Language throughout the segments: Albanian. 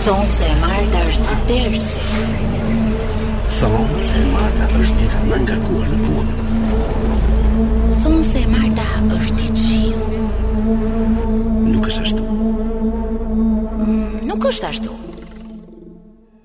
Thonë se e marta është ditë tersi. Thonë se e marta është dita më e ngarkuar në punë. Thonë se e marta është ditë qiu. Nuk është ashtu. Mm, nuk është ashtu.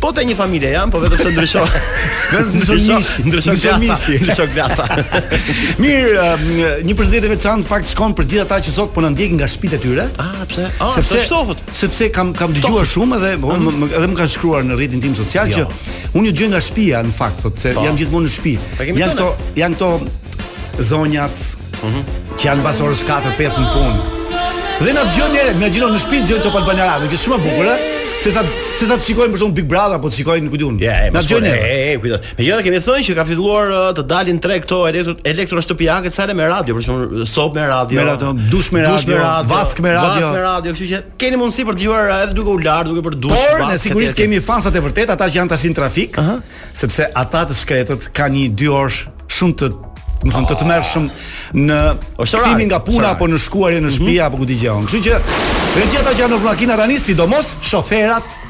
Po te një familje jam, po vetëm se ndryshon. Vetëm se ndryshon mishi, ndryshon mishi, ndryshon glasa. Mirë, um, një përshëndetje e veçantë në fakt shkon për gjithë ata që sot po na ndjekin nga shtëpitë e tyre. Ah, pse? Ah, sepse shtohet. Sepse kam kam dëgjuar shumë edhe po, mm. edhe më kanë shkruar në rrjetin tim social që jo. unë ju dëgjoj nga shtëpia në fakt, thotë se po. jam gjithmonë në shtëpi. Janë këto, janë këto zonjat, Ëh. Mhm. Që janë pas orës 4-5 në punë. Dhe na dëgjojnë, imagjino në shtëpi dëgjojnë Top Albania Radio, që është shumë e bukur, ëh. Se sa se sa të shikojnë për shembull Big Brother apo të shikojnë ku di unë. Ja, e, na dëgjojnë. E, e, kujto. Megjithatë kemi thënë që ka filluar uh, të dalin dhe këto elektro elektroshtëpiaket, Sale, me radio, për shembull sobë me radio. Me radio, dush me radio, dush me radio, vaskë me radio. Vaskë me radio, kështu që keni mundësi për të dëgjuar edhe duke u larë, duke bërë dush. Por ne sigurisht kemi fansat e vërtetë, ata që janë tash në trafik. Ëh. sepse ata të shkretët kanë një dy orësh shumë domethënë të tmerrshëm në kthimin nga puna apo në shkuarje në shtëpi mhm. apo ku di unë. Kështu që dhe gjithë ata që janë në makina tani sidomos shoferat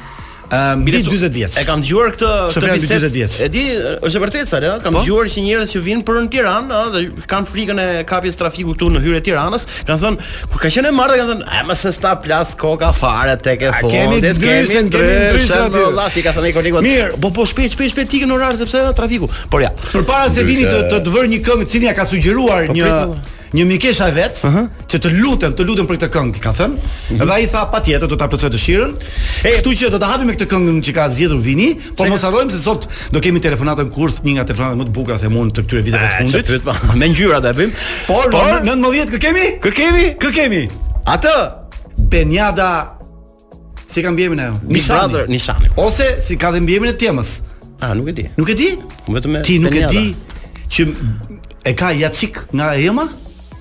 Ehm, mbi 40 vjeç. E kam dëgjuar këtë këtë bisedë. E di, është e vërtetë Sale, kam dëgjuar që njerëz që vijnë për në Tiranë, ëh, dhe kanë frikën e kapjes trafikut këtu në hyrje të Tiranës, kanë thënë, kur ka qenë e martë, kanë thënë, e më s'ta plas koka fare tek e fundit. Kemi Ndryshen, kemi Ndryshen aty. Allah, ti ka thënë kolegut. Mirë, po po shpejt, shpejt, shpejt të ikim në orar sepse është trafiku. Por ja. Përpara se Vini të të të vërë një këngë, të cilën ia ka sugjeruar po, një një mikesha e vet. Ëh. që të lutem, të lutem vër këtë këngë, i ka thënë. Mm -hmm. Dhe ai tha patjetër do ta plotësoj dëshirën. E kështu që do ta hapim me këtë këngën që ka zgjedhur Vini, po mos harrojmë se sot do kemi telefonatën kurth, një nga telefonatat më të bukura them unë të këtyre viteve të fundit. Po, me ngjyra do e bëjmë. Por, por në 19 kë kemi? Kë kemi? Kë kemi? Atë Benjada Si e ka mbiemrin ajo? Big Brother Nishani. Ose si e ka dhe mbiemrin e së ëmës. A nuk e di. Nuk e di? Vetëm ti nuk e di që e ka Jaçik nga e ëma?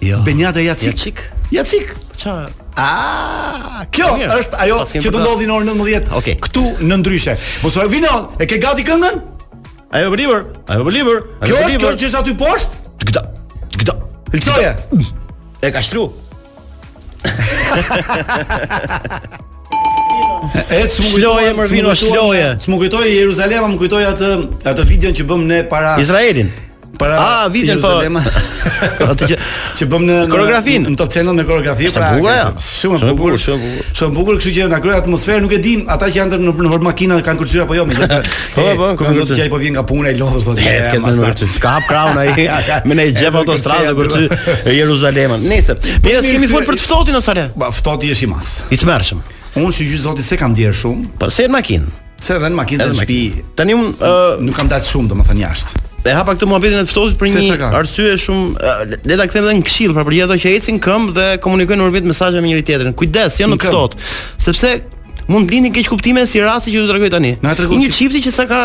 Jo. Beniada Jaçik. Jaçik. Jaçik. Ça? Ah, kjo Mirë. është ajo që do ndodhi në orën 19. Okej. Okay. Këtu në Ndryshe. Mësje Vino, e ke gati këngën? Ajo Oliver, ajo Oliver. Kjo është kjo që është aty poshtë? Gda. Gda. Lshoje. E ka shtruar. Ec lshoje, mor Vino, lshoje. Ç'më kujtoi Jeruzalema, më kujtoi atë atë videon që bëmë ne para Izraelin. Para A, ah, videon po. Atë që që bëmë ne koreografinë, në Top Channel me koreografi pra. Shumë bukur, shumë e bukur, shumë bukur. Shumë bukur, kështu që na krijoi atmosferë, nuk e di ata që janë në në makinë kanë kërcyer apo jo, më Po, po, po, do të gjej po vjen nga puna e lodhur thotë. Ja, ja, ma sa. S'ka hap kraun ai. Me ne jep autostradë për ty e Jeruzalemën. Nëse, po ne kemi fol për të ftohtin ose jo? Ba, ftohti është i madh. I tmerrshëm. Unë shyqyr Zotit s'e kam ndier shumë. Po se në makinë. Se edhe në makinë në shtëpi. Tani unë nuk kam dalë shumë domethënë jashtë. E hapa këtë muhabetin e të ftohtit për një arsye shumë le ta kthejmë edhe në këshillë për gjithë ato që ecin në këmbë dhe komunikojnë vetë mesazhe me njëri tjetrin. Kujdes, jo në ftohtë, sepse mund të lindin keqkuptime si rasti që do të tregoj tani. Na trego një çifti që sa ka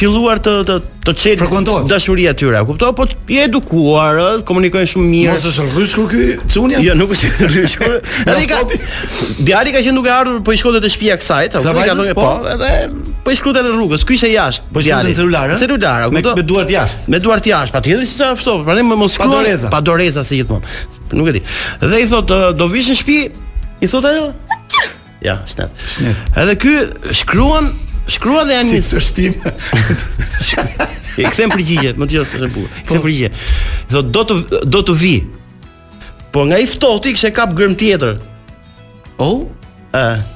filluar të të të çelë frekuentohet dashuria e tyre, e kupton, po i edukuar, komunikojnë shumë mirë. Mos është rrëshqit ky çuni? Jo, nuk është rrëshqit. Edhe ka djali ka qenë duke ardhur po i shkonte te shtëpia kësaj, ta vjen ka thënë po, po, edhe po i shkruante rrugës, ky ishte jashtë. Po shkruante në celular, celular, kupton, me duart jashtë. Me duart jashtë, patjetër se çfarë ftohtë, prandaj më mos shkruan. Pa doreza, pa doreza si gjithmonë. Nuk e di. Dhe i thotë do vijsh në shtëpi, i thotë ajo. Ja, shnet. Shnet. Edhe ky shkruan, shkruan dhe janë si të shtim. I kthen përgjigje, më dëgjoj se është e bukur. Kthen po. përgjigje. Do do të do të vij. Po nga i ftohti kishte kap gërmë tjetër. Oh, ë. Uh.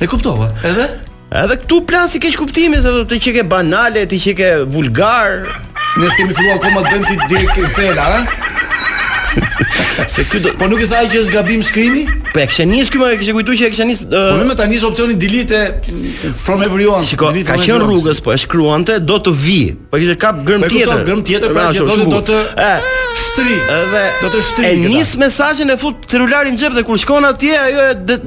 E kuptova. Edhe Edhe këtu plasi keqkuptimi se thotë ti qenke banal, ti qenke vulgar. Ne s'kemi filluar akoma të bëjmë ti direkt këto thela, ha? Se ky do Po nuk i tha që është gabim shkrimi? Po e kishte nis ky më, e kishte kujtuar që e kishte nis. Po vetëm tani është opsioni delete for everyone. Shiko, ka qenë rrugës, po e shkruante do të vij. Po kishte kap gërmë tjetër. Po kishte gërmë tjetër, pra që thotë do të shtrij. Edhe do të shtrij. E nis mesazhin e fut celularin në xhep dhe kur shkon atje ajo e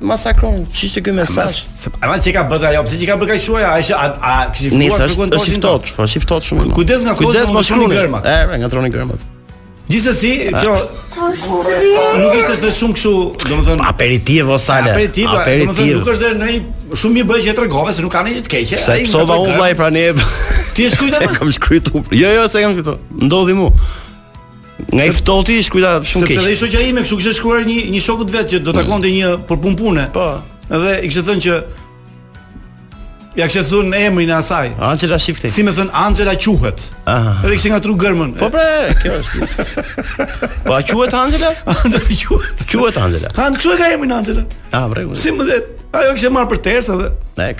masakron ç'ishte ky mesazh. Ama ç'ka bërë ajo, pse ç'ka bërë kjo, ai a, a kish filluar shkruan të ftohtit, po ishte ftohtë shumë. Kujdes nga kujdes, kujdes mos shkruani gërmat. E, pra, ngatërroni gërmat. Gjithsesi, kjo nuk ishte të shumë kështu, domethënë aperitiv ose sallatë. Aperitiv, domethënë nuk është ndonjë shumë mirë bëre që tregove se nuk ka ndonjë të keqe. Se e pësova unë vlla pra ne. Ti e shkruajte? Kam shkruajtur. Jo, jo, s'e kam shkruar. Më ndodhi mua. Nga i ftohti e shkruajta shumë keq. Sepse dhe shoqja ime kështu kishte shkruar një një shokut të vet që do takonte një për punë pune. Po. Dhe i kishte thënë që Ja kishte thënë emrin e asaj. Anxhela. Shih ti. Si me thënë Anxhela quhet. Aha. Edhe kishte ngatërru gërmën. Po pra, kjo është. po a quhet Anxhela? Anxhela quhet. Quhet Anxhela. Ka ndonjë që e ka emrin Anxhela. Ah, bre. Si më the. Ajo kishte marrë për ters dhe. Ne.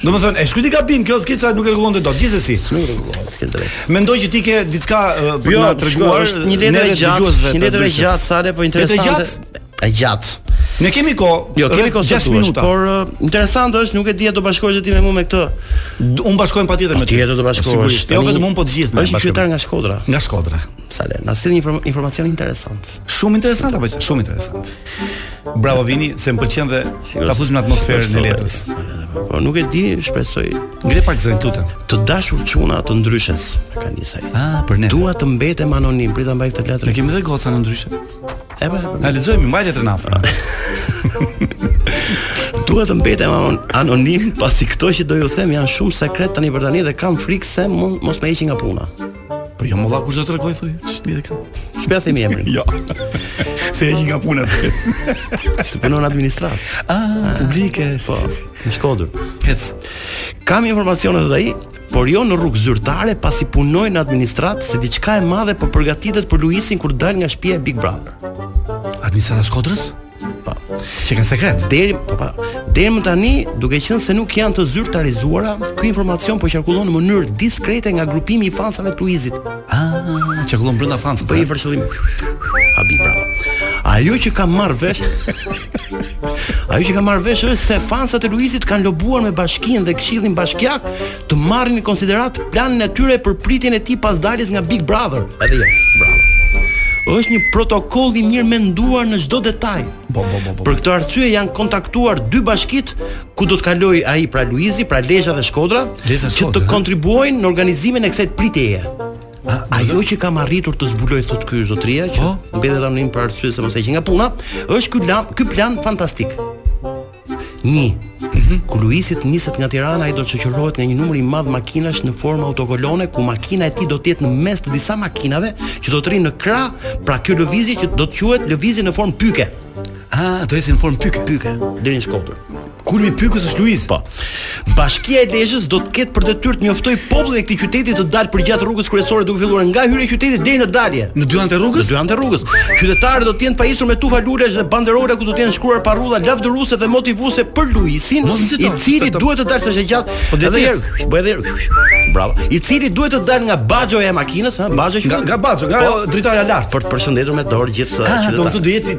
Domethënë, e shkruajti gabim, kjo skica nuk e rregullon dot, gjithsesi. Nuk e rregullon, ke të drejtë. Mendoj që ti ke diçka për të, jo, na treguar, është një letër e gjatë, një letër e gjatë, s'ka gjë po interesante. Letër e gjatë? E gjatë. Ne kemi kohë, jo, kemi kohë 6 minuta. Por uh, interesante është, nuk e di a do bashkohesh ti me mu me këtë. Unë bashkohem patjetër me ty. Patjetër do bashkohesh. Jo vetëm unë po të gjithë ne bashkohemi. Është qytetar nga Shkodra. Nga Shkodra. Sale, na sill një informacion interesant. Shumë interesant apo shumë interesant. Bravo Vini, se më pëlqen dhe ta fusim në atmosferën e letrës. Po nuk e di, shpresoj. Ngre pak zërin tutën. Të dashur çuna të ndryshes, ka nis ai. Ah, për ne. Dua të mbetem anonim, prit ta mbaj këtë letër. Ne kemi dhe goca në ndryshe. E pa, po, po. na lexojmë mbaj letrën afër. Dua të mbetem anonim pasi këto që do ju them janë shumë sekret tani për tani dhe kam frikë se mund mos më heqin nga puna. Po jo, më kush do të tregoj thoj? Ç'di të kam? Ç'po ja themi emrin? Jo. Se e heqin nga puna ti. Se punon administrat. Ah, publike. Po, në Shkodër. Ec. Kam informacione të ai, por jo në rrugë zyrtare, pasi punoj në administrat se diçka e madhe po përgatitet për Luizin kur dal nga shtëpia e Big Brother. Administrata e Shkodrës? Po. Që kanë sekret. Deri, po pa. Po, deri më tani, duke qenë se nuk janë të zyrtarizuara, ky informacion po qarkullon në mënyrë diskrete nga grupimi i fansave të Luizit. Ah, qarkullon brenda fansave. Bëj vërshëllim. Abi bravo. Ajo që ka marr vesh Ajo që kam marr vesh është se fansat e Luizit kanë lobuar me bashkinë dhe këshillin bashkiak të marrin në konsideratë planin e tyre për pritjen e tij pas daljes nga Big Brother. Edhe jo, bravo. Është një protokoll i mirë menduar në çdo detaj. Po, po, po, po. Për këtë arsye janë kontaktuar dy bashkit ku do të kalojë ai pra Luizi, pra Lezha dhe Shkodra, Lezha, Shkodra, që të ha? kontribuojnë në organizimin e kësaj pritjeje. A, ajo që kam arritur të zbuloj thotë ky zotëria që Po? mbetet anonim për arsye se mos e heqin nga puna, është ky plan, ky plan fantastik. Një, mhm. Kur Luizi të niset nga Tirana, ai do të shoqërohet nga një numër i madh makinash në formë autokolone ku makina e tij do të jetë në mes të disa makinave që do të rrinë në krah, pra kjo lëvizje që do të quhet lëvizje në formë pyke. Ah, do të jetë në formë pyke. Pyke, deri në Shkodër. Kulmi i pykës është Luizi. Po. Bashkia e Lezhës do të ketë për detyrë të njoftojë popullin e këtij qyteti të dalë përgjatë rrugës kryesore duke filluar nga hyrja e qytetit deri në dalje. Në dy anë të rrugës? Në dy anë të rrugës. Qytetarët do të jenë pajisur me tufa lulesh dhe banderola ku do të jenë shkruar parulla lavdëruese dhe motivuese për Luizin, i cili duhet të dalë sa është gjatë. Po dhe herë, po edhe Bravo. I cili duhet të dalë nga baxhoja e makinës, ha, baxhoja. Nga baxho, nga po, dritarja lart për të përshëndetur me dorë gjithë qytetarët. Do të jetë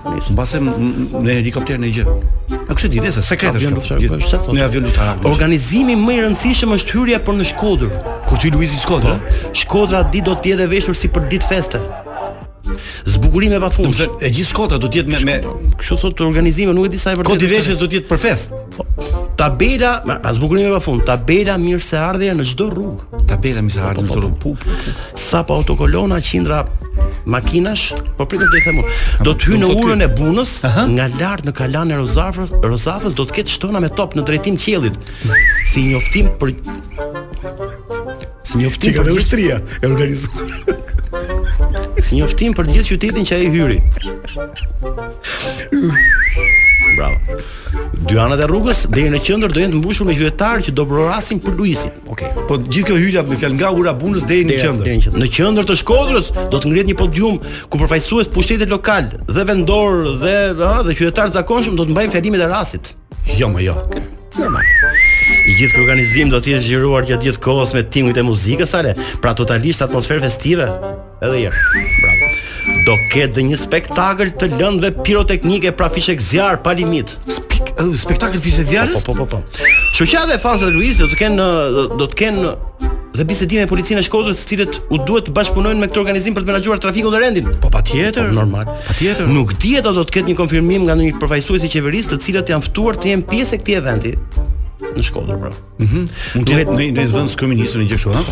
Nice. Mbase në helikopter ndonjë gjë. A kush e di, nëse sekrete është. Po, në avion luftarak. Organizimi më i rëndësishëm është hyrja për në Shkodër. Kur të hyjë Luizi Shkodër, po. Shkodra di do të jetë e veshur si për ditë feste. Zbukurime pafund. Do të e gjithë Shkodra do të jetë me me kështu thotë organizimi, nuk e di sa e vërtetë. Kodi i veshjes do të jetë për festë. Tabela, zbukurime pa fund, tabela mirë se ardhje në çdo rrugë. Tabela mirë se ardhje në çdo rrugë. Po, po, po. Sapo autokolona qindra makinash, po pritet të them unë. Do të hyjë në urën e Bunës, nga lart në kalanë e Rozafës, Rozafës do të ketë shtëna me top në drejtim të qiellit. Si njoftim për Si njoftim për ushtria e organizuar. Si njoftim për gjithë qytetin që ai hyri. Bravo. Dy anët e rrugës deri në qendër do jenë të mbushur me qytetarë që do brohorasin për Luizin. Okej. Okay. Po gjithë kjo hyrja me fjalë nga ura e Bunës deri në qendër. Deri në qendër. Në qendër të Shkodrës do të ngrihet një podium ku përfaqësues të pushtetit lokal dhe vendor dhe ha, dhe qytetarë të zakonshëm do të mbajnë fjalimet e rastit. Jo, më jo. Normal. I gjithë ky organizim do të jetë shoqëruar gjatë gjithë kohës me tingujt e muzikës, Sale, pra totalisht atmosferë festive. Edhe jë. Bravo. Do ketë dhe një spektakël të lëndëve piroteknike pra fishekzjarrë pa limit. Spik, uh, spektakël fishek zjarr? Po, po, po, po. po. Shoqata e fansave të Luizit do të kenë do të kenë dhe bisedime me policinë e Shkodrës, të cilët u duhet të bashkëpunojnë me këtë organizim për të menaxhuar trafikun dhe rendin. Po patjetër, po, normal. Patjetër. Nuk dihet do të ketë një konfirmim nga ndonjë përfaqësues i qeverisë, të cilët janë ftuar të jenë pjesë e këtij eventi në Shkodër, pra. Mhm. Mund të jetë ndonjë zëvendëskryeministër ndonjë gjë kështu, ha?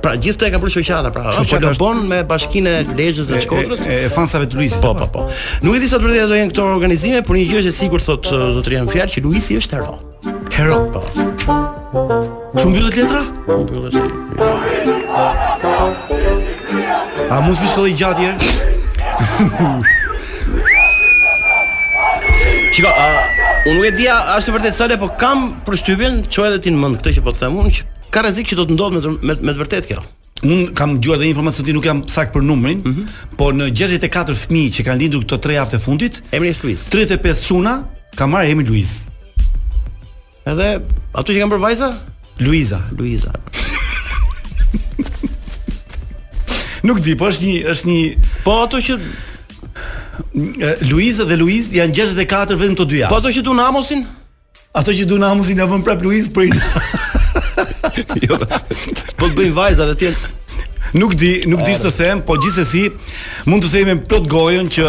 Pra gjithë këtë e ka bërë shoqata, pra apo do bën me bashkinë e Lezhës dhe Shkodrës e fansave të Luizit. Po, po, po. Nuk e di sa të vërtetë do jenë këto organizime, por një gjë është e sigurt thotë zotëria në fjalë që Luizi është hero. Hero. Po. Shumë mbyllet letra? Mbyllet. A mund të shkoj gjatë herë? Shiko, unë nuk e di a është e vërtetë Sale, po kam përshtypjen, çoje dhe ti në mend këtë që po të them unë, që ka rrezik që do të ndodhë me, me, me të vërtetë kjo. Unë kam dëgjuar dhe një informacion ti nuk jam i saktë për numrin, mm -hmm. por në 64 fëmijë që kanë lindur këto 3 javë të fundit, emri është Luiz. 35 çuna kanë marrë emrin Luiz. Edhe ato që kanë bërë vajza? Luiza. Luiza. nuk di, po është një është një po ato që Luiza dhe Luiz janë 64 vetëm të dyja. Po ato që duan Amosin? Ato që duan Amosin ia vënë prapë Luiz për inat. Jo. Po bëj vajza dhe ti Nuk di, nuk di ç'të them, po gjithsesi mund të themi me plot gojën që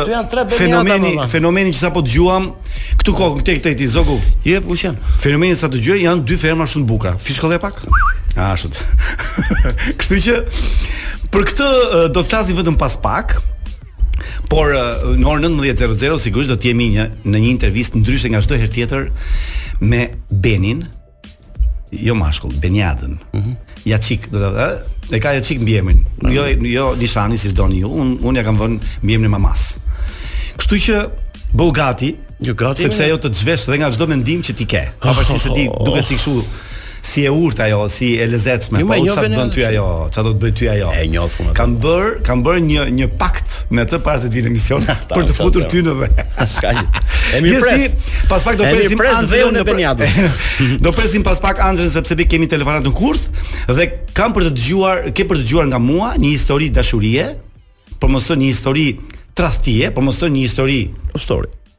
fenomeni, fenomeni që sapo dëgjuam këtu kokë tek tek ti Zogu. Je po qen. Fenomeni sa dëgjoj janë dy terma shumë të bukura. Fishkëlle pak. Ashtu. Kështu që për këtë do të flasim vetëm pas pak. Por në orën 19:00 sigurisht do të jemi një në një intervistë ndryshe nga çdo herë tjetër me Benin, jo mashkull, Beniadën. Mm -hmm. Jaçik, do të thotë, e ka Jaçik mbiemrin. Mm -hmm. Jo jo Nishani si doni ju, un un ja kam vënë mbiemrin e mamas. Kështu që bëhu gati, jo gati, sepse ajo të zhvesh dhe nga çdo mendim që ti ke. Pavarësisht se ti duket si kështu Si e urtë ajo, si e lezetshme. Jo, po jo, çfarë bën ty ajo? Çfarë do të bëj ty ajo? E njoh unë. Kam bër, kam bër një një pakt me të para se të vinte në emision për të futur ty në dhe. S'ka gjë. E mirëpres. Pas pak do presim Anxhelën në Benjadë. Do presim pas pak Anxhelën sepse ne kemi telefonat në kurth dhe kam për të dëgjuar, ke për të dëgjuar nga mua një histori dashurie, por mos një histori trastie, por mos një histori story.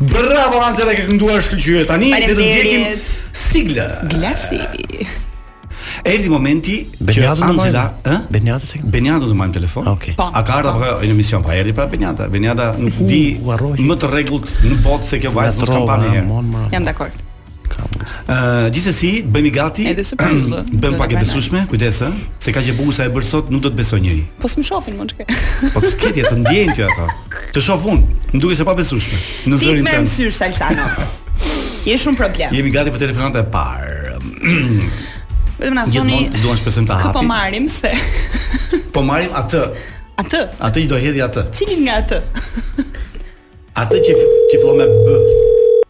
Bravo Anxhela ke kënduar shkëlqyer. Tani le të ndjekim sigla. Glasi. Erdi momenti që Anxhela, ë? Beniada se Beniada do marr telefon. Okej. Okay. Po. A ka ardhur apo në emision pa erdhi pra Beniada. Beniada nuk uh, di më të rregullt në botë se kjo vajzë nuk ka parë. Jam dakord. Ëh, gjithsesi, bëjmë gati. Edhe së prindë. Bëje pak e besueshme, kujdes ë, se kaq bukur sa e bër sot, nuk do të besoj njeri. Po s'më shohin më çka. Po s'ke ti të ndjejnë ti ato. Të shoh unë, më dukesh e pabesueshme në zërin tënd. Ti më syr Salsano. Je shumë problem. Jemi gati për telefonatën e parë. Vetëm na thoni. Gjithmonë duan shpresojmë ta hapim. Po marrim se. Po marrim atë. Atë. Atë i do hedhi atë. Cilin nga atë? Atë që që fillon me b.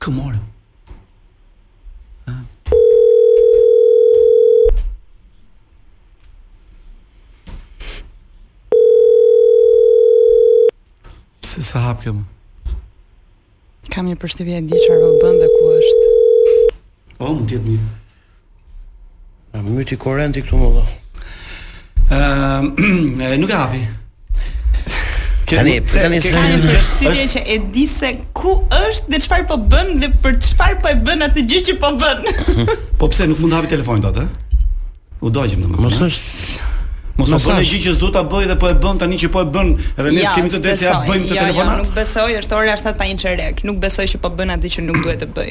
Kë morëm? Se sa hap kjo mua? Kam një përshtypje e di se çfarë po bën dhe ku është. O, mund të jetë mirë A më myti korenti këtu më dha. Ëh, nuk e hapi. Tani, pse tani është një gjë që e di se ku është dhe çfarë po bën dhe për çfarë po e bën atë gjë që po bën. po pse nuk mund të hapi telefonin dot, ë? U dogjim domosdo. Mos është Mos po bën gjë që s'do ta bëj dhe po e bën tani që po e bën, edhe ne s'kemi të drejtë t'ja bëjmë këtë telefonat. Jo, nuk besoj, është ora 7 pa një çerek. Nuk besoj që po bën atë që nuk duhet të bëj.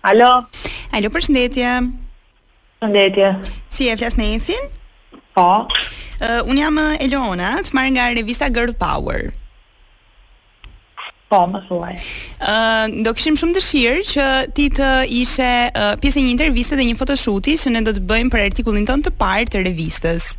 Alo. Alo, përshëndetje. Përshëndetje. Si je, flas me Efin? Po. Uh, unë jam eh, Elona, të marr nga revista Girl Power. Po, më thuaj. Ë, uh, do kishim shumë dëshirë që ti të ishe uh, pjesë e një interviste dhe një fotoshuti që ne do të bëjmë për artikullin tonë të parë të revistës.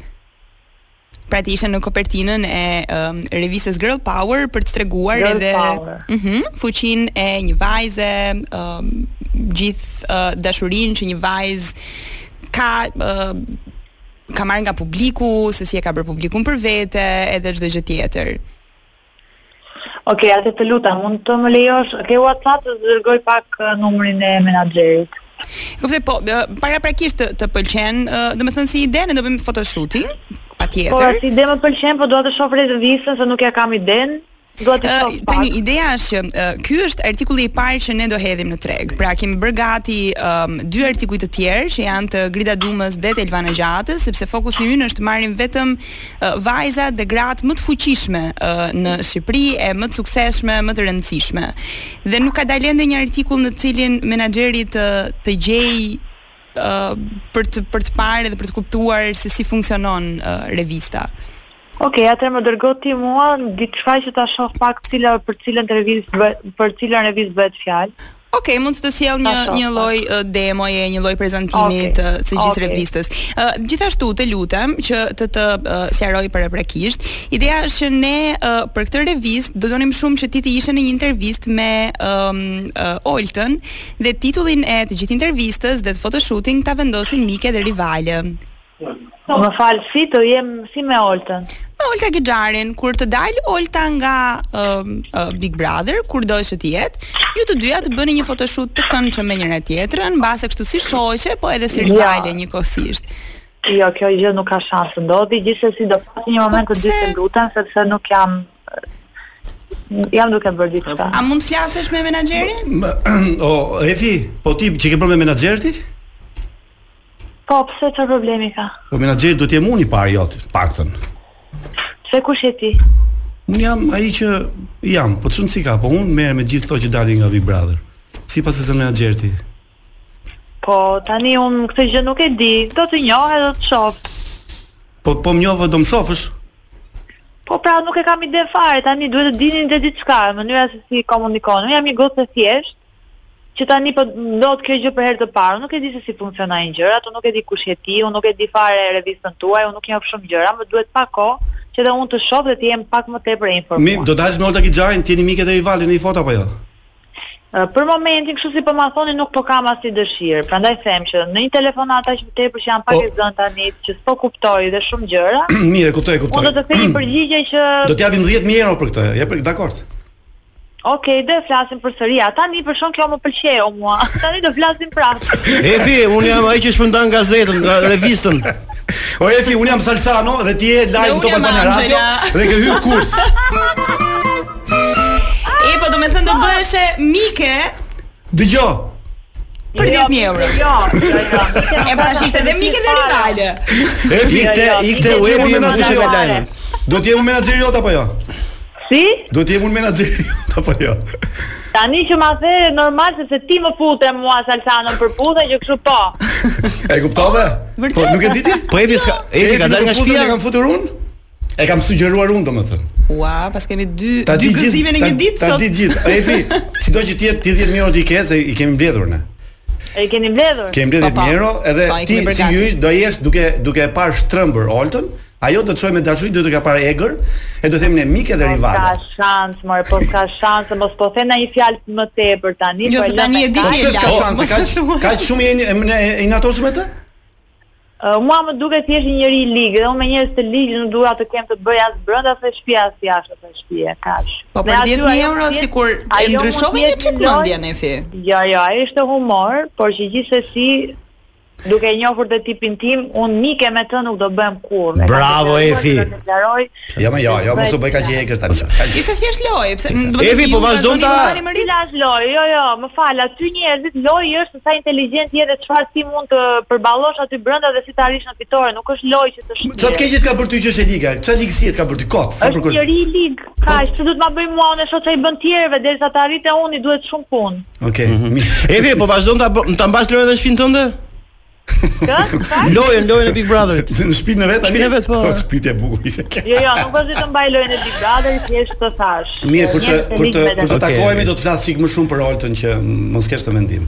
Pra ti ishe në kopertinën e um, revistës Girl Power për të treguar edhe uh mhm, -huh, fuqinë e një vajze, um, gjithë uh, dashurinë që një vajzë ka uh, ka marrë nga publiku, se si e ka bërë publikun për vete, edhe çdo gjë tjetër. Ok, atëherë të lutem, mund të më lejosh, ke WhatsApp të dërgoj pak numrin e menaxherit. Kuptoj, po, paraprakisht të, të pëlqen, domethënë si ide, ne do bëjmë fotoshooting, patjetër. Po, si ide më pëlqen, po dua të shof revistën, se nuk ia kam idenë, do të shoh pak. Tani ideja është që uh, ky është artikulli i parë që ne do hedhim në treg. Pra kemi bërë gati um, dy artikuj të tjerë që janë të Grida Dumës dhe të Elvana Gjatës, sepse fokusi ynë është të marrim vetëm vajzat dhe gratë më të fuqishme në Shqipëri e më të suksesshme, më të rëndësishme. Dhe nuk ka dalë ende një artikull në të cilin menaxheri të të gjejë për të për të parë dhe për të kuptuar se si funksionon revista. Ok, atëherë më dërgo ti mua diçka që ta shoh pak cila për cilën revistë për cilën revistë bëhet fjalë. Ok, mund të të sjell një një lloj demoje, një lloj prezantimi okay. të së gjithë okay. revistës. Uh, gjithashtu të lutem që të të uh, sqaroj paraprakisht. Ideja është që ne uh, për këtë revistë do donim shumë që ti të ishe në një intervistë me um, uh, Oltën dhe titullin e të gjithë intervistës dhe të fotoshooting ta vendosim mike dhe rivale. Më fal si të jem si me Oltën. Me Olta Gixharin, kur të dalë Olta nga uh, uh, Big Brother, kurdo që të jetë, ju të dyja të bëni një photoshoot të këndshëm me njëra-tjetrën, mbase kështu si shoqe, po edhe si rivale jo. njëkohësisht. Jo, kjo gjë nuk ka shans të ndodhë, gjithsesi do flas një moment të dytë të lutem sepse nuk jam jam duke bërë diçka. A mund të flasësh me menaxherin? O, Efi, po ti ç'ke problem me menaxherin? Po, pse çfarë problemi ka? Po menaxheri duhet të jem unë i pari jot, të paktën. Pse kush je ti? Unë jam ai që jam, po çun s'i ka, po unë merrem me gjithë ato që dalin nga Big Brother. Si paske zënë menaxher ti. Po tani unë këtë gjë nuk e di, do të njoh edhe do të shoh. Po po më njohe do më shofësh? Po pra nuk e kam idenë fare, tani duhet të dini dhe diçka, mënyra se si komunikon. Unë jam një gocë e thjeshtë, që tani po ndodh kjo gjë për herë të parë, unë nuk e di se si funksionojnë gjërat, unë nuk e di kush je ti, unë nuk e di fare revistën tuaj, unë nuk njoh shumë gjëra, më duhet pak kohë që dhe unë të shoh dhe të jem pak më tepër e informuar. Mirë, do të dalësh me Olta Gixharin, ti jeni mike dhe rivale në një foto apo jo? Për momentin, kështu si po ma thoni, nuk po kam asnjë dëshirë. Prandaj them që në një telefonatë aq më tepër që jam pak po, e zënë tani, që s'po kuptoj dhe shumë gjëra. Mirë, kuptoj, kuptoj. Unë do të them një përgjigje që do të japim 10000 euro për këtë. Jo, dakord. Ok, do e flasim përsëri. A tani për shkak kjo më pëlqeu mua. Tani do flasim prapë. Efi, un jam ai që shpërndan gazetën, revistën. O Efi, un jam Salsano dhe ti je live në Top Albania Radio dhe ke hyrë kurth. E po do të thënë do bëheshe mike. Dëgjo. Për 10000 euro. Jo, jo, jo, jo. E pra ishte dhe mike dhe rivale. Efi, ikte, ikte webi në kushtet e lajmit. Do të jem un menaxheri jot apo jo? Si? Do të jem unë menaxheri jot apo jo? Tani që ma the normal sepse ti më fute mua Salsanën për puthje që kështu po. E kuptove? Vërtet. Po nuk e di ti? Po Efi ka, Efi ka dalë nga shtëpia. Kam futur unë? E kam sugjeruar unë domethënë. Ua, paskemi dy dy gëzime në një ditë sot. Ta di gjithë. Efi, sido që të jetë ti 10 minuta i ke se i kemi mbledhur ne. E keni mbledhur? Kemi mbledhur 10 euro, edhe ti sigurisht do jesh duke duke e parë shtrëmbër Oltën, Ajo do të shohë me dashuri do ta ke parë egër e do themi ne mike dhe rivale. Po ka shans, more, po ka shans, mos po them ndonjë fjalë më tepër tani, jo, po e lëmë. Po pse ka shans, ka ka shumë je inatosur me të? Uh, mua më duket thjesht një njeri i lig, dhe unë me njerëz të ligë nuk dua të kem të bëj as brenda te shpia as jashtë te shpia, kaq. Po për 10.000 euro, sikur e ndryshove një çikë mendjen Efi? Jo, jo, ai ishte humor, por që gjithsesi, Duke e njohur dhe tipin tim, un mike me të nuk do bëhem kurrë. E kam deklaruar, Bravo, Efi. do ta deklaroj. Jo më jo, jo mos u bëj kaq e egër tani. S'ka gjë. Ishte thjesht lojë, pse do të Efi, po vazhdon ta- Cila është lojë? Jo, jo, më fal, aty njerëzit lojë është se sa inteligjent je dhe çfarë si mund të përballosh aty brenda dhe si të arrish në fitore, nuk është lojë që Ça të keqe të ka bërë ty që është e liga? Çfarë ligësie të ka bërë ty kot? Sa për kujt? Është e ligë. Kaq, po- ç'do të ma bëj mua unë shoh që i bën tjerëve derisa të arrijë te unë duhet shumë punë. Okej. Mhm. Efi, po vazhdon ta ta mbash lojën në shpinë tënde? Lojën, lojën e Big Brotherit. Në shpinë vet, tani. Në vet po. Po shpinë e bukur. Jo, jo, nuk vazhdoj të mbaj lojën e Big Brotherit, thjesht të thash. Mirë, kur të kur të kur të takohemi do të flas çik më shumë për Oltën që mos kesh këtë mendim.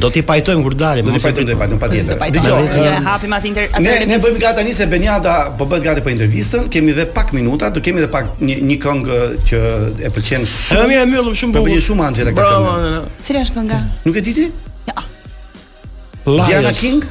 Do t'i pajtojmë kur dalim. Do t'i pajtojmë, do t'i pajtojmë patjetër. Dëgjo, ne um, hapim atë inter atë Ne ne bëjmë gati tani se Beniada po bëhet gati për intervistën. Kemi edhe pak minuta, do kemi edhe pak një një këngë që e pëlqen shumë. Shumë mirë, e mbyllim shumë bukur. Pëlqen shumë Anxhela këtë këngë. Cila është kënga? Nuk e di ti? Ja. Diana King?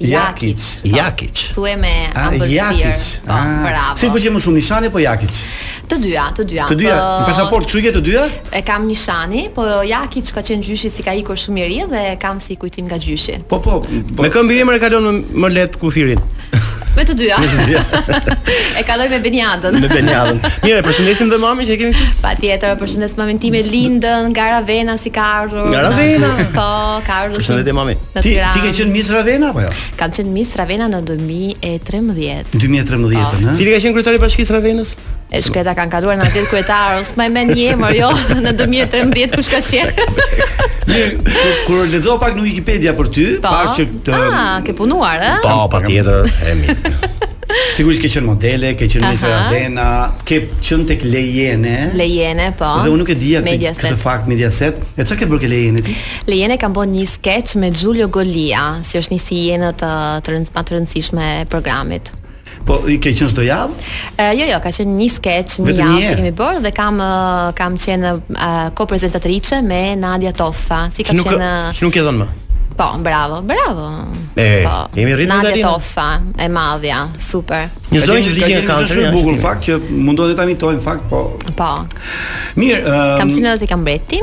Jakic. Jakic. Po, Thuaj me Ah, ëmbëlsirë. Jakic. Po, Ah, bravo. Si të pëlqen më shumë Nishani apo Jakic? Të dyja, të dyja. Të dyja, Po, në pasaportë kështu i ke të dyja? E kam Nishani, po Jakic ka qenë gjyshi si ka ikur shumë i ri dhe e kam si kujtim nga gjyshi. Po po, po. Me kë mbiemër e kalon më- më lehtë kufirin? Me të dyja. e kaloj me Beniadën. Me Beniadën. Mirë, e përshëndesim dhe mamin që e kemi këtu. Patjetër, përshëndes mamin time Lindën nga Ravena si ka ardhur. Nga Ravena. Po, ka ardhur. Përshëndetje mami. Në ti, Tiranë. Ti ke qenë Miss Ravena apo jo? Kam qenë Miss Ravena në 2013. 2013, oh. në? Cili ka qenë kryetari i Bashkisë Ravenës? E shkreta kanë kaluar në atë kryetar, ose mban mend një emër, jo, në 2013 kush ka qenë. Kur lexova pak në Wikipedia për ty, po. pashë që të Ah, ke punuar, ë? Po, patjetër, e mirë. Sigurisht ke qenë modele, ke qenë Miss Ravena, ke qenë tek Le Iene. Le Iene, po. Dhe unë nuk e dija këtë, këtë fakt Mediaset. E çka ke bërë ke Le Iene ti? Le Iene kam bën nji skeç me Giulio Golia, si është nji si jenë të të rënd ma të rëndësishme e programit. Po ti ke qenë çdo javë? E, jo, jo, ka qenë një sketch, një javë që kemi bërë dhe kam kam qenë uh, ko-prezentatrice me Nadia Toffa, si ka nuk, qenë. Që nuk jeton më. Po, bravo, bravo. E, po, jemi rritur Nadia Nadia Toffa, e madhja, super. Një zonjë që vjen ka qenë shumë bukur fakt që mundohet ta imitojmë fakt, po. Po. Mirë, um, kam qenë edhe te Chiambretti.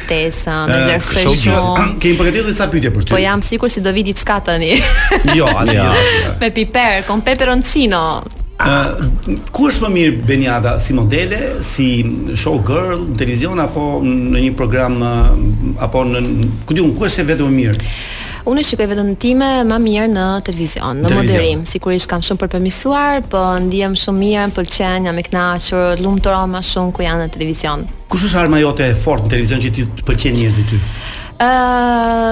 Ftesën. Faleminderit shumë. Kemi përgatitur disa pyetje për ty. Po jam sikur si do vi diçka tani. jo, atë jo. Me piper, kon peperoncino. Uh, ku është më mirë Beniada si modele, si show girl në televizion apo në një program apo në ku di unë ku është vetëm më mirë? Unë shikoj veten time më mirë në televizion, në moderim. Sigurisht kam shumë për të përmirësuar, po ndihem shumë mirë, më pëlqen, jam e kënaqur, lumturohem më shumë kur jam në televizion. Kush është arma jote e fortë në televizion që të të pëlqejnë njerëzit ty? Ë,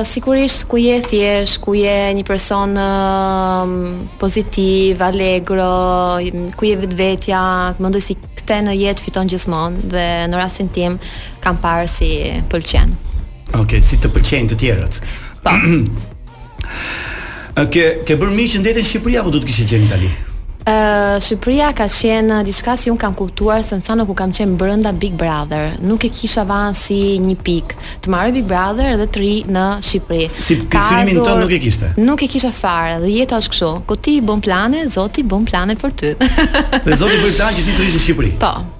sigurisht kur je e thjeshtë, kur je një person pozitiv, alegro, kur je vetvetja, mendoj si kjo në jetë fiton gjithmonë dhe në rastin tim kam parë si pëlqen. Okej, okay, si të pëlqejnë të tjerët. Po. Ke ke bërë mirë që ndejte në Shqipëri apo do të kishe qenë në Itali? Ë uh, Shqipëria ka qenë uh, diçka si un kam kuptuar sidomos kur kam qenë brenda Big Brother. Nuk e kisha vënë si një pik të marrë Big Brother dhe të rri në Shqipëri. Si pikësynimin tënd nuk e kishe. Nuk e kisha fare dhe jeta është kështu. Kur ti bën plane, Zoti bën plane për ty. dhe Zoti bëri plan që ti të rrish në Shqipëri. Po.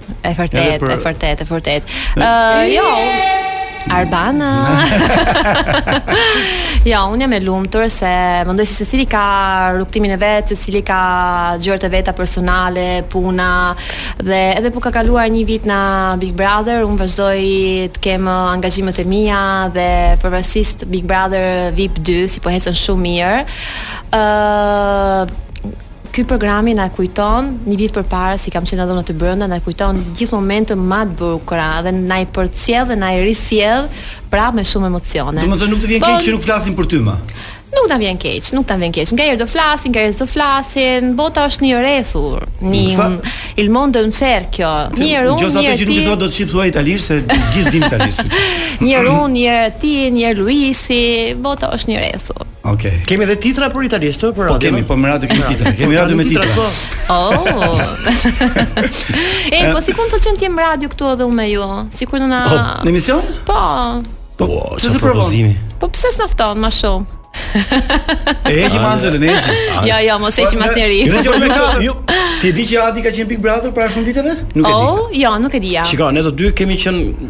E vërtet, për... e vërtet, e vërtet. Ë, uh, jo. Arbana. jo, unë jam e lumtur se mendoj se secili ka rrugëtimin e vet, secili ka gjërat e veta personale, puna dhe edhe po ka kaluar një vit nga Big Brother, unë vazhdoj të kem angazhimet e mia dhe pavarësisht Big Brother VIP 2, si po ecën shumë mirë. Ë, uh, Ky programi na kujton një vit përpara si kemi qenë edhe ne aty brenda na kujton gjithë momente ma të bukura dhe na i përcjell dhe na i risjell prapë me shumë emocione. Domethënë nuk të vjen keq që nuk flasin për ty më. Nuk na vjen keq, nuk na vjen keq. Nganjëherë do flasin, nganjëherë s'do flasin. Bota është një rrethur, një Sa... il mondo un cerchio. Një herë unë, një herë ti. Gjithë ato që nuk i thua dot shqip thuaj italisht se gjithë din italisht. një herë unë, një herë ti, një herë Luisi. Bota është një rrethur. Okej. Okay. Kemi edhe titra për italisht, po po radio. Po kemi, po me radio kemi pra, titra. Kemi radio me titra. Po. Oh. e, po si ju pëlqen të jem radio këtu edhe unë me ju? Sikur do na oh, Në emision? Po. Po, çfarë propozimi? Po pse s'na fton më shumë? E heqim Angelën, e heqim. Jo, jo, mos heqim po, asnjëri. Jo, jo, jo, jo, jo. Ti e di që Adi ka qenë në Big Brother para shumë viteve? Nuk e di. Oh, jo, nuk e di ja. Shiko, ne të dy kemi qenë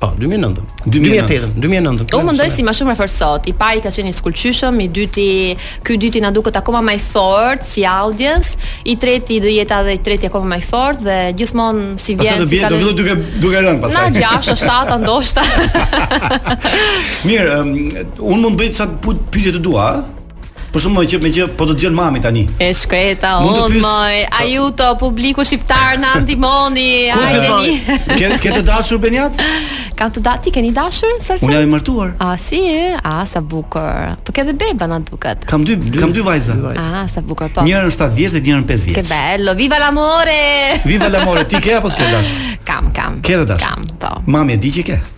Po, 2009. 2008, 2009. Unë mendoj si ma shumë i fortë sot. I pari ka qenë i shkëlqyshëm, i dyti, ky dyti na duket akoma ma i fort si audience, i treti do jetë edhe i treti akoma ma i fort dhe gjithmonë si vjen. Pastaj do vjen, do vjen duke duke rënë pastaj. Nga gjashtë, shtatë ndoshta. Mirë, um, unë mund të bëj ca pyetje të dua, Por shumë mirë që meqë po të dëgjon mami tani. E shkreta unë pys... moj, aiuto publiku shqiptar na ndihmoni, hajdeni. Ke ke të dashur Benjat? Ke të da, ti keni dashur Salsa? Unë jam i martuar. A s'je? A sa bukur. Po ke dhe beba na duket. Kam dy, dy kam dy vajza. A sa bukur po. Njërën 7 vjeç dhe njërën 5 vjeç. Che bello, viva l'amore. Viva l'amore, ti ke apo s'ke dashur? Kam, kam. Ke të dashur? Kam, po. Mami e di që ke.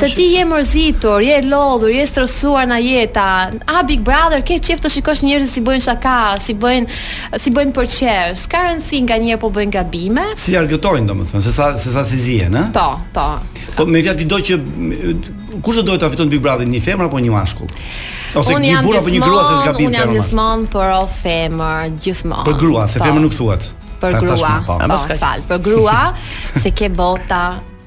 Se ti je mërzitur, je lodhur, je stresuar nga jeta. A Big Brother ke qejf të shikosh njerëzit si bëjnë shaka, si bëjnë si bëjnë për qesh. S'ka rëndësi nganjëherë po bëjnë gabime. Si argëtojnë domethënë, se sa se sa si zihen, ë? Po, po. Po me fjalë ti do që kush do që ta fitojë Big Brother, një femër apo një mashkull? Ose një burrë apo një grua se është gabim femër. Unë jam gjithmonë për o femër, gjithmonë. Për grua, se po. femër nuk thuhet. Për grua, po, po, fal, për grua se ke bota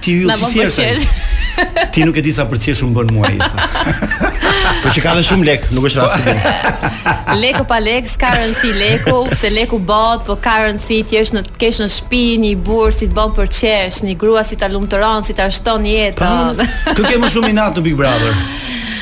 Ti ju si si është? Ti nuk e di sa për qesh më bën mua. Po që ka dhe shumë lek, nuk është rasti. Lekë pa lek, s'ka rëndësi leku, se leku bot, po ka rëndësi të kesh në të kesh në shtëpi një burrë si të bën për qesh, një grua si ta lumturon, si ta shton jetën. Kë ke më shumë inat në Big Brother?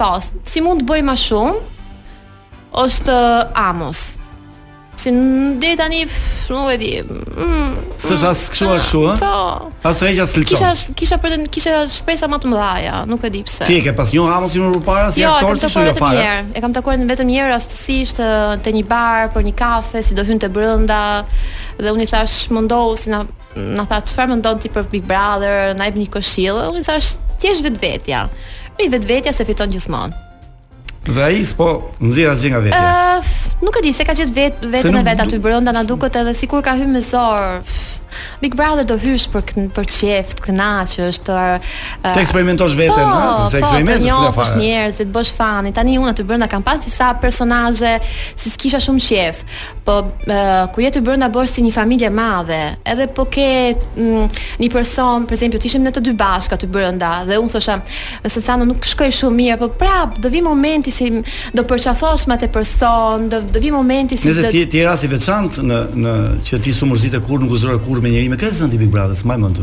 Po, si mund të bëj më shumë? Është Amos. Si deri tani nuk e di. Mm, Së sa kështu ashtu, ë? Po. Pak rri anash. Kisha kisha për kisha shpresa më të mëdha, nuk e di pse. Ti e ke pas njohur Amosin më parë si jo, aktor si shumë fare. Mirë. E kam takuar vetëm një herë rastësisht te një bar për një kafe, si do hynte brenda dhe unë i thash mundohu si na Na tha çfarë mendon ti për Big Brother, na jep një këshillë. Unë i thashë, ti je vetvetja. Ai vetvetja fiton gjithmonë. Dhe ai s'po nxjerr asgjë nga vetja. Uh, nuk e di s'e ka gjetë vet veten e vet aty brenda na duket edhe sikur ka hyrë me zor. Big Brother do hysh për për çejf, të kënaqesh, të uh, të eksperimentosh veten, po, ha, se po, eksperiment është kjo fare. Po, njerëzit, bësh fani. Tani unë aty brenda kam pas disa personazhe si s'kisha shumë qejf. Po, kur je aty brenda bëhesh si një familje e madhe, edhe po ke mm, një person, për shembull, të ishim ne të dy bashkë aty brenda dhe unë thosha, me Setan nuk shkoj shumë mirë, po prap do vi momenti si do përqafosh me atë person, do do vi momenti si Se ti je rast i veçantë në në që ti s'u mërzite kurrë nuk u zure kurrë me njeri me këtë sezon të Big Brotherit, mbaj mend.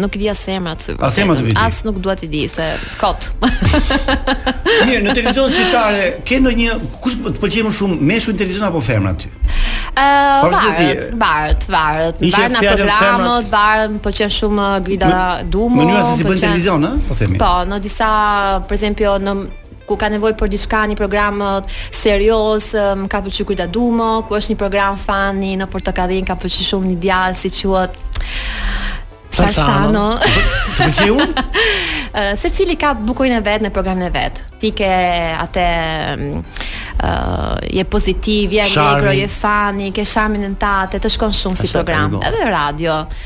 Nuk i di as emrat sy. As emrat nuk i di. As nuk dua t'i di se kot. Mirë, në televizion shqiptare ke ndonjë kush të pëlqen më shumë meshkuj në televizion apo femra ty? Ëh, uh, varet, varet, varet. Varet në programet, varet, më pëlqen shumë Grida Duma. Mënyra se si bën televizion, ëh, po themi. Po, në disa, për shembull, në ku ka nevojë për diçka, një program serioz, më ka pëlqyer Grida Duma, ku është një program fani në Portokallinë, kam pëlqyer shumë një djalë si quhet Farsano. Të pëlqeu? Secili ka bukurinë e vet në programin e vet. Ti ke atë je pozitiv, je ngro, je fani, ke sharmin tënd, të shkon shumë si program. Edhe radio.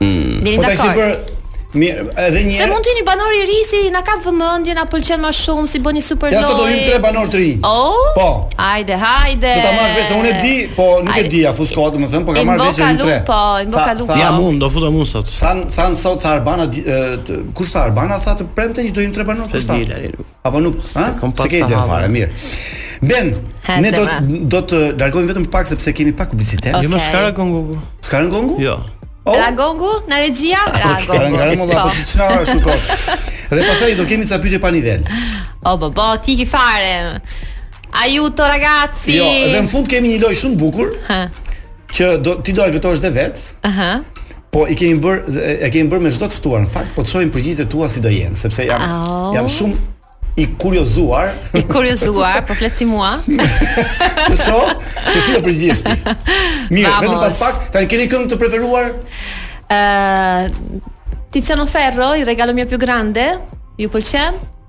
Mm. Mirë po dakord. Po tash Mirë, edhe një herë. Se mund të jeni banor i ri si na ka vëmendje, na pëlqen më shumë, si bëni super lojë. Ja sot do hyjnë tre banorë të rinj. Oh? Po. Hajde, hajde. Do ta marrësh vesh, unë e di, po nuk Ajde. e di, ja fus kot, domethënë, po kam marrë vesh unë tre. Po, i mbo kalu. Po. Ja mund, do futem unë sot. Thanë, thanë sot tha Arbana kush tha Arbana tha të premte që do hyjnë tre banorë kush tha. Apo nuk, ha? Kom pas s'e ke ide fare, mirë. Ben, ne do do të largohemi vetëm pak sepse kemi pak publicitet. Okay. Jo, mos ka gongu. S'ka gongu? Jo. Oh? Ra gongu në regji? Ra gongu. Ra gongu, mos apo çfarë është kot. Dhe pastaj do kemi ca pyetje pa nivel. O oh, baba, ti ki fare. Aiuto ragazzi. Jo, dhe në fund kemi një lojë shumë bukur. Ha. Që do ti do argëtohesh dhe vet. Aha. Po i kemi bër e kemi bër me çdo të ftuar në fakt, po të shohim përgjigjet e tua si do jenë, sepse jam oh. jam shumë i kuriozuar. I kuriozuar, po flet si mua. Të shoh se si do përgjigjesh ti. Mirë, Vamos. vetëm pas pak, tani keni këngë të preferuar? Ëh, uh, Tiziano Ferro, il regalo mio più grande. Ju pëlqen?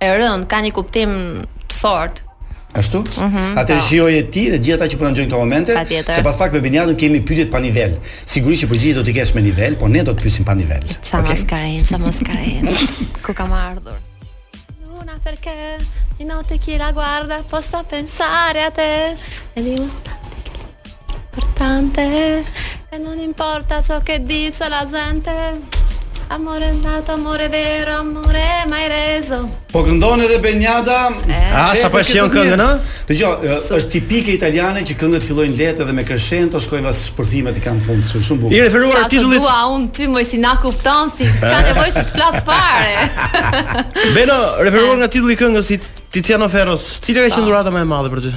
e rëndë, ka një kuptim të fortë. Ashtu? Mm -hmm, Atëherë po. shijoje ti dhe gjithë ata që po na dëgjojnë këto momente, se pas pak me Binjadën kemi pyetje pa nivel. Sigurisht që përgjigjet do t'i kesh me nivel, por ne do të pyesim pa nivel. Sa okay? maskarin, sa maskarin. Ku kam ardhur? Luna perché di notte chi la guarda possa pensare a te. E di Portante, e non importa ciò che dice la gente. Amore nato, amore vero, amore mai reso. Po këndon edhe Benjada. A sa po e shijon këngën, ë? Dgjoj, është tipike italiane që këngët fillojnë lehtë edhe me crescendo, shkojnë pastaj shpërthimet i kanë në fund, shumë shumë bukur. I referuar titullit dua unë ty moj si na kupton se s'ka nevojë të flas fare. Beno, referuar nga titulli i këngës së Tiziano Ferros, cila ka qenë dhurata më e madhe për ty?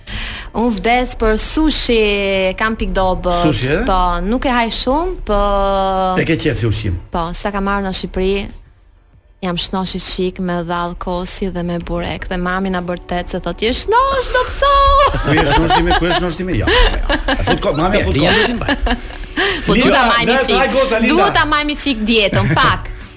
Un vdes për sushi, kam pikë dobët. Sushi, e? Po, nuk e haj shumë, po E ke qef si ushqim? Po, sa kam ardh në Shqipëri, jam shnosh një çik me dhallë kosi dhe me burek dhe mami na bërtet se thotë je shnosh do pso. Ku je shnosh ti me ku je shnosh ti me ja. Ia fut kot mami, ia fut kot. Po duhet ta majmë një çik. Duhet ta majmë një çik dietën pak.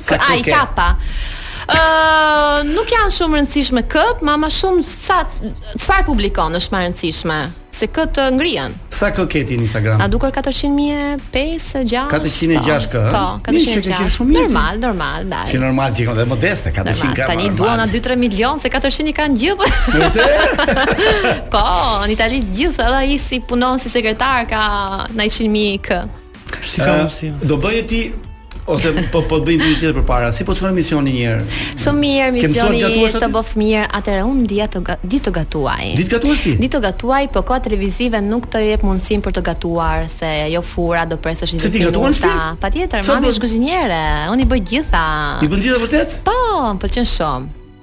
Kë ai kapa. Ë nuk janë shumë të rëndësishme kë, ma më shumë se çfarë publikon është më e rëndësishme se kë të ngrihen. Sa kë ke ti në Instagram? A duket 400.005, 6. 406 kë. Po, 406. Shumë mirë. Normal, normal, dai. Si normal qenke dhe modeste 400 kë. Tani duan 2-3 milion se 400 i kanë të gjithë. Po, në Itali gjithë edhe ai si punon si sekretar ka 100.000 kë. Si ka mundësi? Do bëje ti ose po po bëjmë një tjetër përpara. Si po shkon emisioni një herë? Shumë mirë, emisioni është të bëftë mirë. Atëherë unë di, di të gatuaj. Di të gatuash ti? Di të gatuaj, por koha televizive nuk të jep mundësinë për të gatuar se ajo fura do presësh 20 minuta. Ti gatuan ti? Patjetër, mami është kuzhiniere. Unë i bëj gjitha. I bën gjitha vërtet? Po, më pëlqen shumë.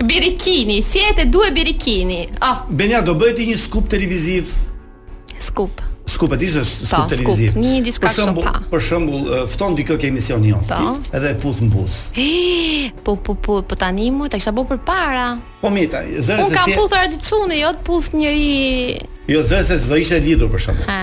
Birikini, siete due birikini. Oh. Benja do bëje ti një skup televiziv. Skup. Skup e di ç'është skup televiziv. Skup, një diçka kështu pa. Për shembull, fton dikë ke emisioni jot, edhe e puth mbuz. Po po po, po tani mu ta kisha bë për para. Po mirë tani, zëre se si. Unë kam puthur atë çunin, jo të puth njëri. Jo zëre se do ishte lidhur për shembull. Ha.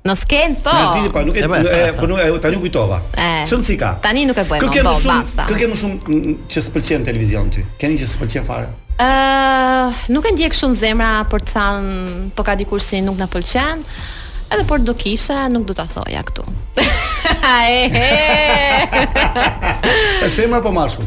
Në skenë po. Në ditë pa, nuk e e po nuk e tani kujtova. Çon si ka. Tani nuk e bëj më. Kë ke më shumë, kë ke më shumë që s'të pëlqen në televizion ty? Ke një që s'të pëlqen fare? Ë, uh, nuk e ndjek shumë zemra për të thënë, po ka dikush që nuk na pëlqen. Edhe po do kisha, nuk do ta thoja këtu. Është femër apo mashkull?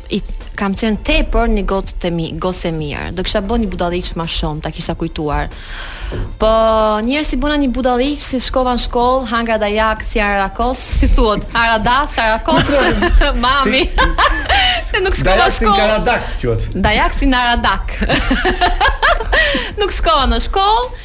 I kam qenë tepër një gocë e mi, gocë e mirë. Do kisha bërë një budallëk më shumë, ta kisha kujtuar. Po njerëz si bëna një budallëk, s'shkova në shkollë, hangra dajak, si arakos, si thuhet, arada, sarakos, mami. Se nuk shkova në shkollë. Dajak si aradak, dajak si aradak. nuk shkova në shkollë.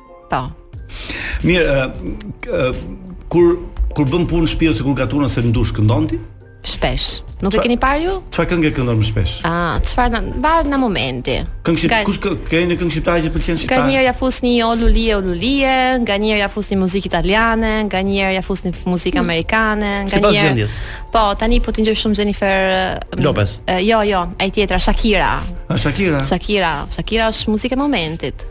Po. Mirë, uh, kur kur bën punë në shtëpi ose kur gatun ose në dush këndon ti? Shpesh. Nuk e keni parë ju? Çfarë këngë këndon më shpesh? Ah, çfarë varet nga momenti. Këngë shqip, kush ka një këngë shqiptare që pëlqen shqiptar? Nganjëherë ja fus një o lulie o lulie, nganjëherë ja fus një muzikë italiane, nganjëherë ja fus një muzikë hmm. amerikane, nganjëherë. Po, tani po dëgjoj shumë Jennifer mm, Lopez. Jo, jo, ajo tjetra Shakira. A ah, Shakira? Shakira, Shakira është muzikë e momentit.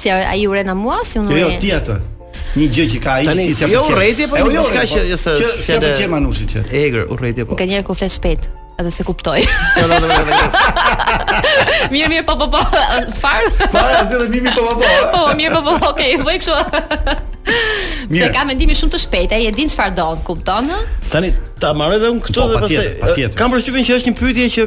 Si ai urren a mua, si unë urrej. Jo, jo ti atë. Një gjë që ka ai që ti s'e jo, pëlqen. Jo, urrëti po jo, jo, diçka që jo se që s'e pëlqen Manushi që. Egër, urrejtje po. Nganjëherë kur flet shpejt edhe s'e kuptoj. Mirë, mirë, po po po. Çfarë? Po, atë dhe mirë mirë po po po. Po, mirë po po. Okej, vëj kështu. Mirë. Se ka mendimin shumë të shpejtë, ai e din çfarë do, kupton? Tani ta marr edhe unë këtë po, dhe pastaj. Kam përshtypjen që është një pyetje që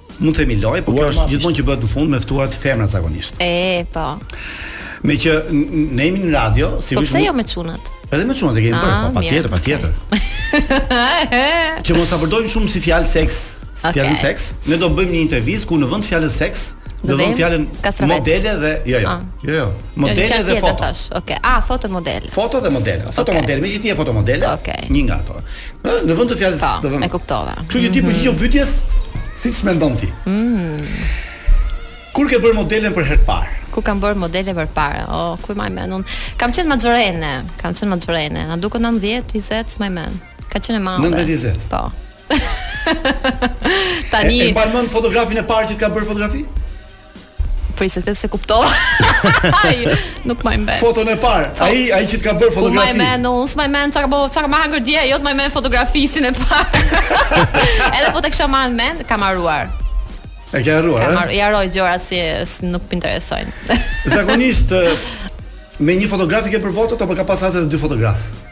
Mund të themi lojë, por kjo është gjithmonë që bëhet në fund me të ftuarat femra zakonisht. E, po. Meqë ne jemi në radio, si po pse jo me çunat? Edhe me çunat e kemi bërë, ah, po patjetër, patjetër. Që mos ta përdorim shumë si fjalë seks, si okay. fjalë seks, ne do bëjmë një intervistë ku në vend të fjalës seks do vëmë fjalën modele dhe jo jo. Ah. Jo jo. jo modele dhe foto. Okej. Ah, foto model. Foto dhe model. Foto model, megjithëse ti je foto model. Okej. Një nga ato. Ë, në vend të fjalës Po, do vëmë. e kuptova. Kështu që ti Mhm. përgjigju pyetjes siç mendon ti. Kur ke bërë modelen për herë të parë? Kur kam bërë modelen për herë të parë, o, ku e maj men, unë kam qenë maxhorene, kam qenë maxhorene, më duket 19, 20, s'maj men, kam qenë e madhe. 19, 20. Po. E, Tani, e mban mend fotografinë e parë që të ka bërë fotografi? Prit se s'e kuptova. A nuk mbaj mend. Foton e parë. Po. Ai ai që të ka bërë fotografi. Po mbaj mend, unë s'mbaj mend çka bëra, ç'kam hangër dje, jo të mbaj mend fotografistin e parë. Edhe po ta kisha mbajt mend, kam harruar. E ke harruar, a? I harroj gjërat që nuk më interesojnë. Zakonisht me një fotograf i ke bërë fotot apo ka pas raste edhe dy fotografë?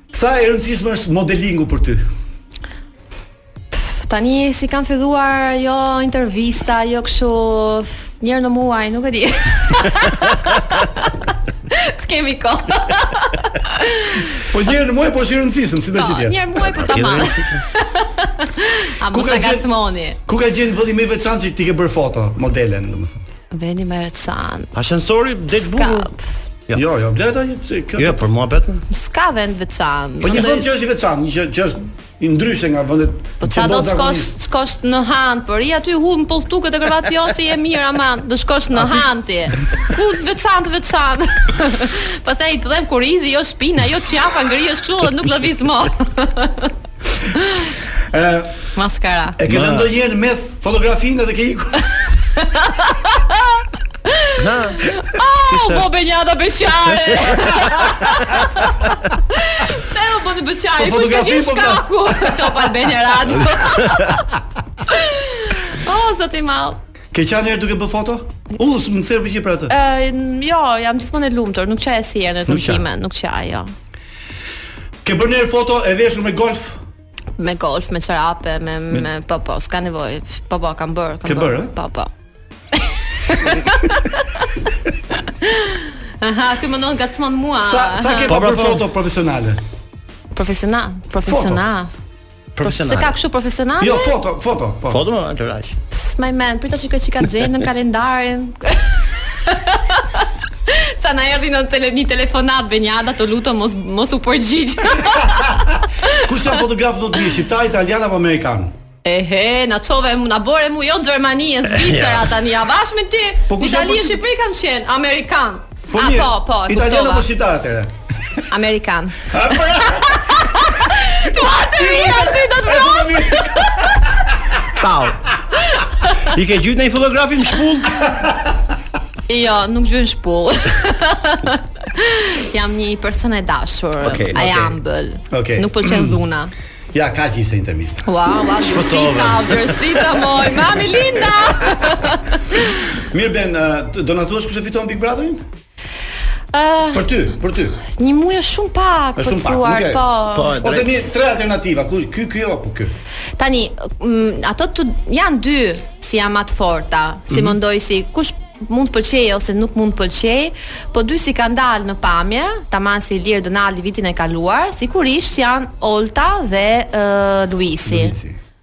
Sa e rëndësishme është modelingu për ty? Tani si kam filluar jo intervista, jo kështu një herë në muaj, nuk e di. S'kemi kohë. po një herë në muaj po është i rëndësishëm, sido që të jetë. Po, një herë në muaj po tamam. A mos të ngatërrohemi. Ku ka qenë vendi më i veçantë që ti ke bërë foto, modelen, domethënë? Vendi më i veçantë. Ashensori del bukur. Jo, jo, jo bletë ai se kjo. Jo, për mua betën. S'ka vend të veçantë. Po një vend që është i veçantë, një që është i ndryshe nga vendet. Po ça do të shkosh, shkosh në Hënë, po rri aty hu në kolltuk te krevati se e mirë aman, do shkosh në Hënë ti. Ku të veçantë veçantë. Pastaj të dhemb kurrizi, jo shpina, jo qafa, ngrihesh kështu dhe nuk lëviz më. Maskara. E ke lënë ndonjëherë në mes fotografinë edhe ke ikur. Na. Oh, po benjada beqare. Pse u bëre beqare, po kush ka qenë po shkaku? Top Albania Radio. oh, sa të mall. Ke qarë herë duke bë foto? U, uh, më serbi që për atë. Ë, jo, jam gjithmonë e lumtur, nuk qaj asnjë herë në takime, nuk qaj, jo. Ke bërë një foto e veshur me golf? Me golf, me çarape, me, me, me po po, s'ka nevojë. Po po, kam bërë, kam bërë. Po po. Aha, ti më do ngacmon mua. Sa sa ke po, bërë foto profesionale? Profesional, profesional. Foto. Profesionale. Se ka kështu profesionale? Jo, foto, foto, po. Foto më atë raq. S'më mend, prit ta shikoj çka gjen në kalendarin. Sa na erdhi në tele, një telefonat Benjada, të lutem mos mos u përgjigj. Kush janë fotografët më të mirë, shqiptar, italian apo amerikan? Ehe, na çove, na bore mu, jo Gjermania, Zvicra tani, avash me ti? Po kush janë Itali e Shqipëri kanë qenë, Amerikan. Po, po, po, e kuptova. Italian apo shqiptar atëherë? Amerikan. A po. Tu atë mira ti do të vras. Tau. I ke gjujt ndonjë fotografi me shpullë? Jo, nuk gjuj shpullë. jam një person e dashur. Okay, I am okay. okay. Nuk pëlqen dhuna. Ja, kaq ishte intervista. Ua, wow, ua, wow, vjërsita, vjërsita, moj, mami Linda! Mirë Ben, do na thuash kush e fiton Big Brotherin? Uh, për ty, për ty. Një muaj është shumë pak për të thënë, po. Po, ose një tre alternativa, ky ky ky apo ky. Tani, mm, ato që janë dy si janë më të forta, si mm -hmm. mendoj si kush mund të pëlqejë ose nuk mund të pëlqejë, po dy si kanë dalë në pamje, tamam si Ilir Donaldi vitin e kaluar, sigurisht janë Olta dhe uh, Luisi. Luisi.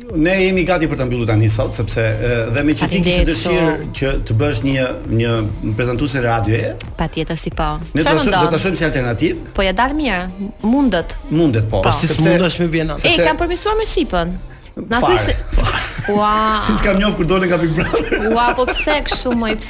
Ne jemi gati për ta mbyllur tani sot sepse dhe me që ti kishe dëshirë që të bëhesh një një prezantuese radioje. Patjetër si po. Ne do të do ta shohim si alternativë. Po ia dal mirë, mundet. Mundet po. Po si mundesh me vjen atë. E kam përmirësuar me shqipen. Na thjesht. Ua. Siç kam njoh kur dola nga Big Brother. Ua, po pse kështu moj pse?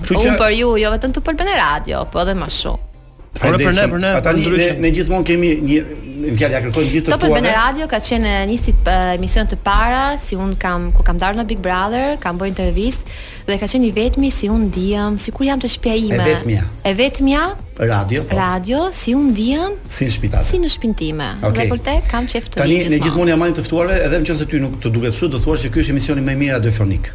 Kështu që Unë për ju, jo vetëm Top Albania Radio, po edhe më shumë. Por për ne, për ne, ata ne, ne gjithmonë kemi një një fjalë ia kërkojmë gjithë të ftuar. Top Albania Radio ka qenë një si emision të para, si un kam ku kam dalë në Big Brother, kam bërë intervistë dhe ka qenë i vetmi si u ndjeva, sikur jam te shtëpia ime. E vetmja. E vetmja. Radio. Po. Radio, si u ndjeva. Si në spital. Si në shpinë time. Okay. Dhe për te kam qejf të Tani ne gjithmonë ia marrim të ftuarve edhe nëse ty nuk të duket kështu, do thua se ky është emisioni më i mirë radiofonik.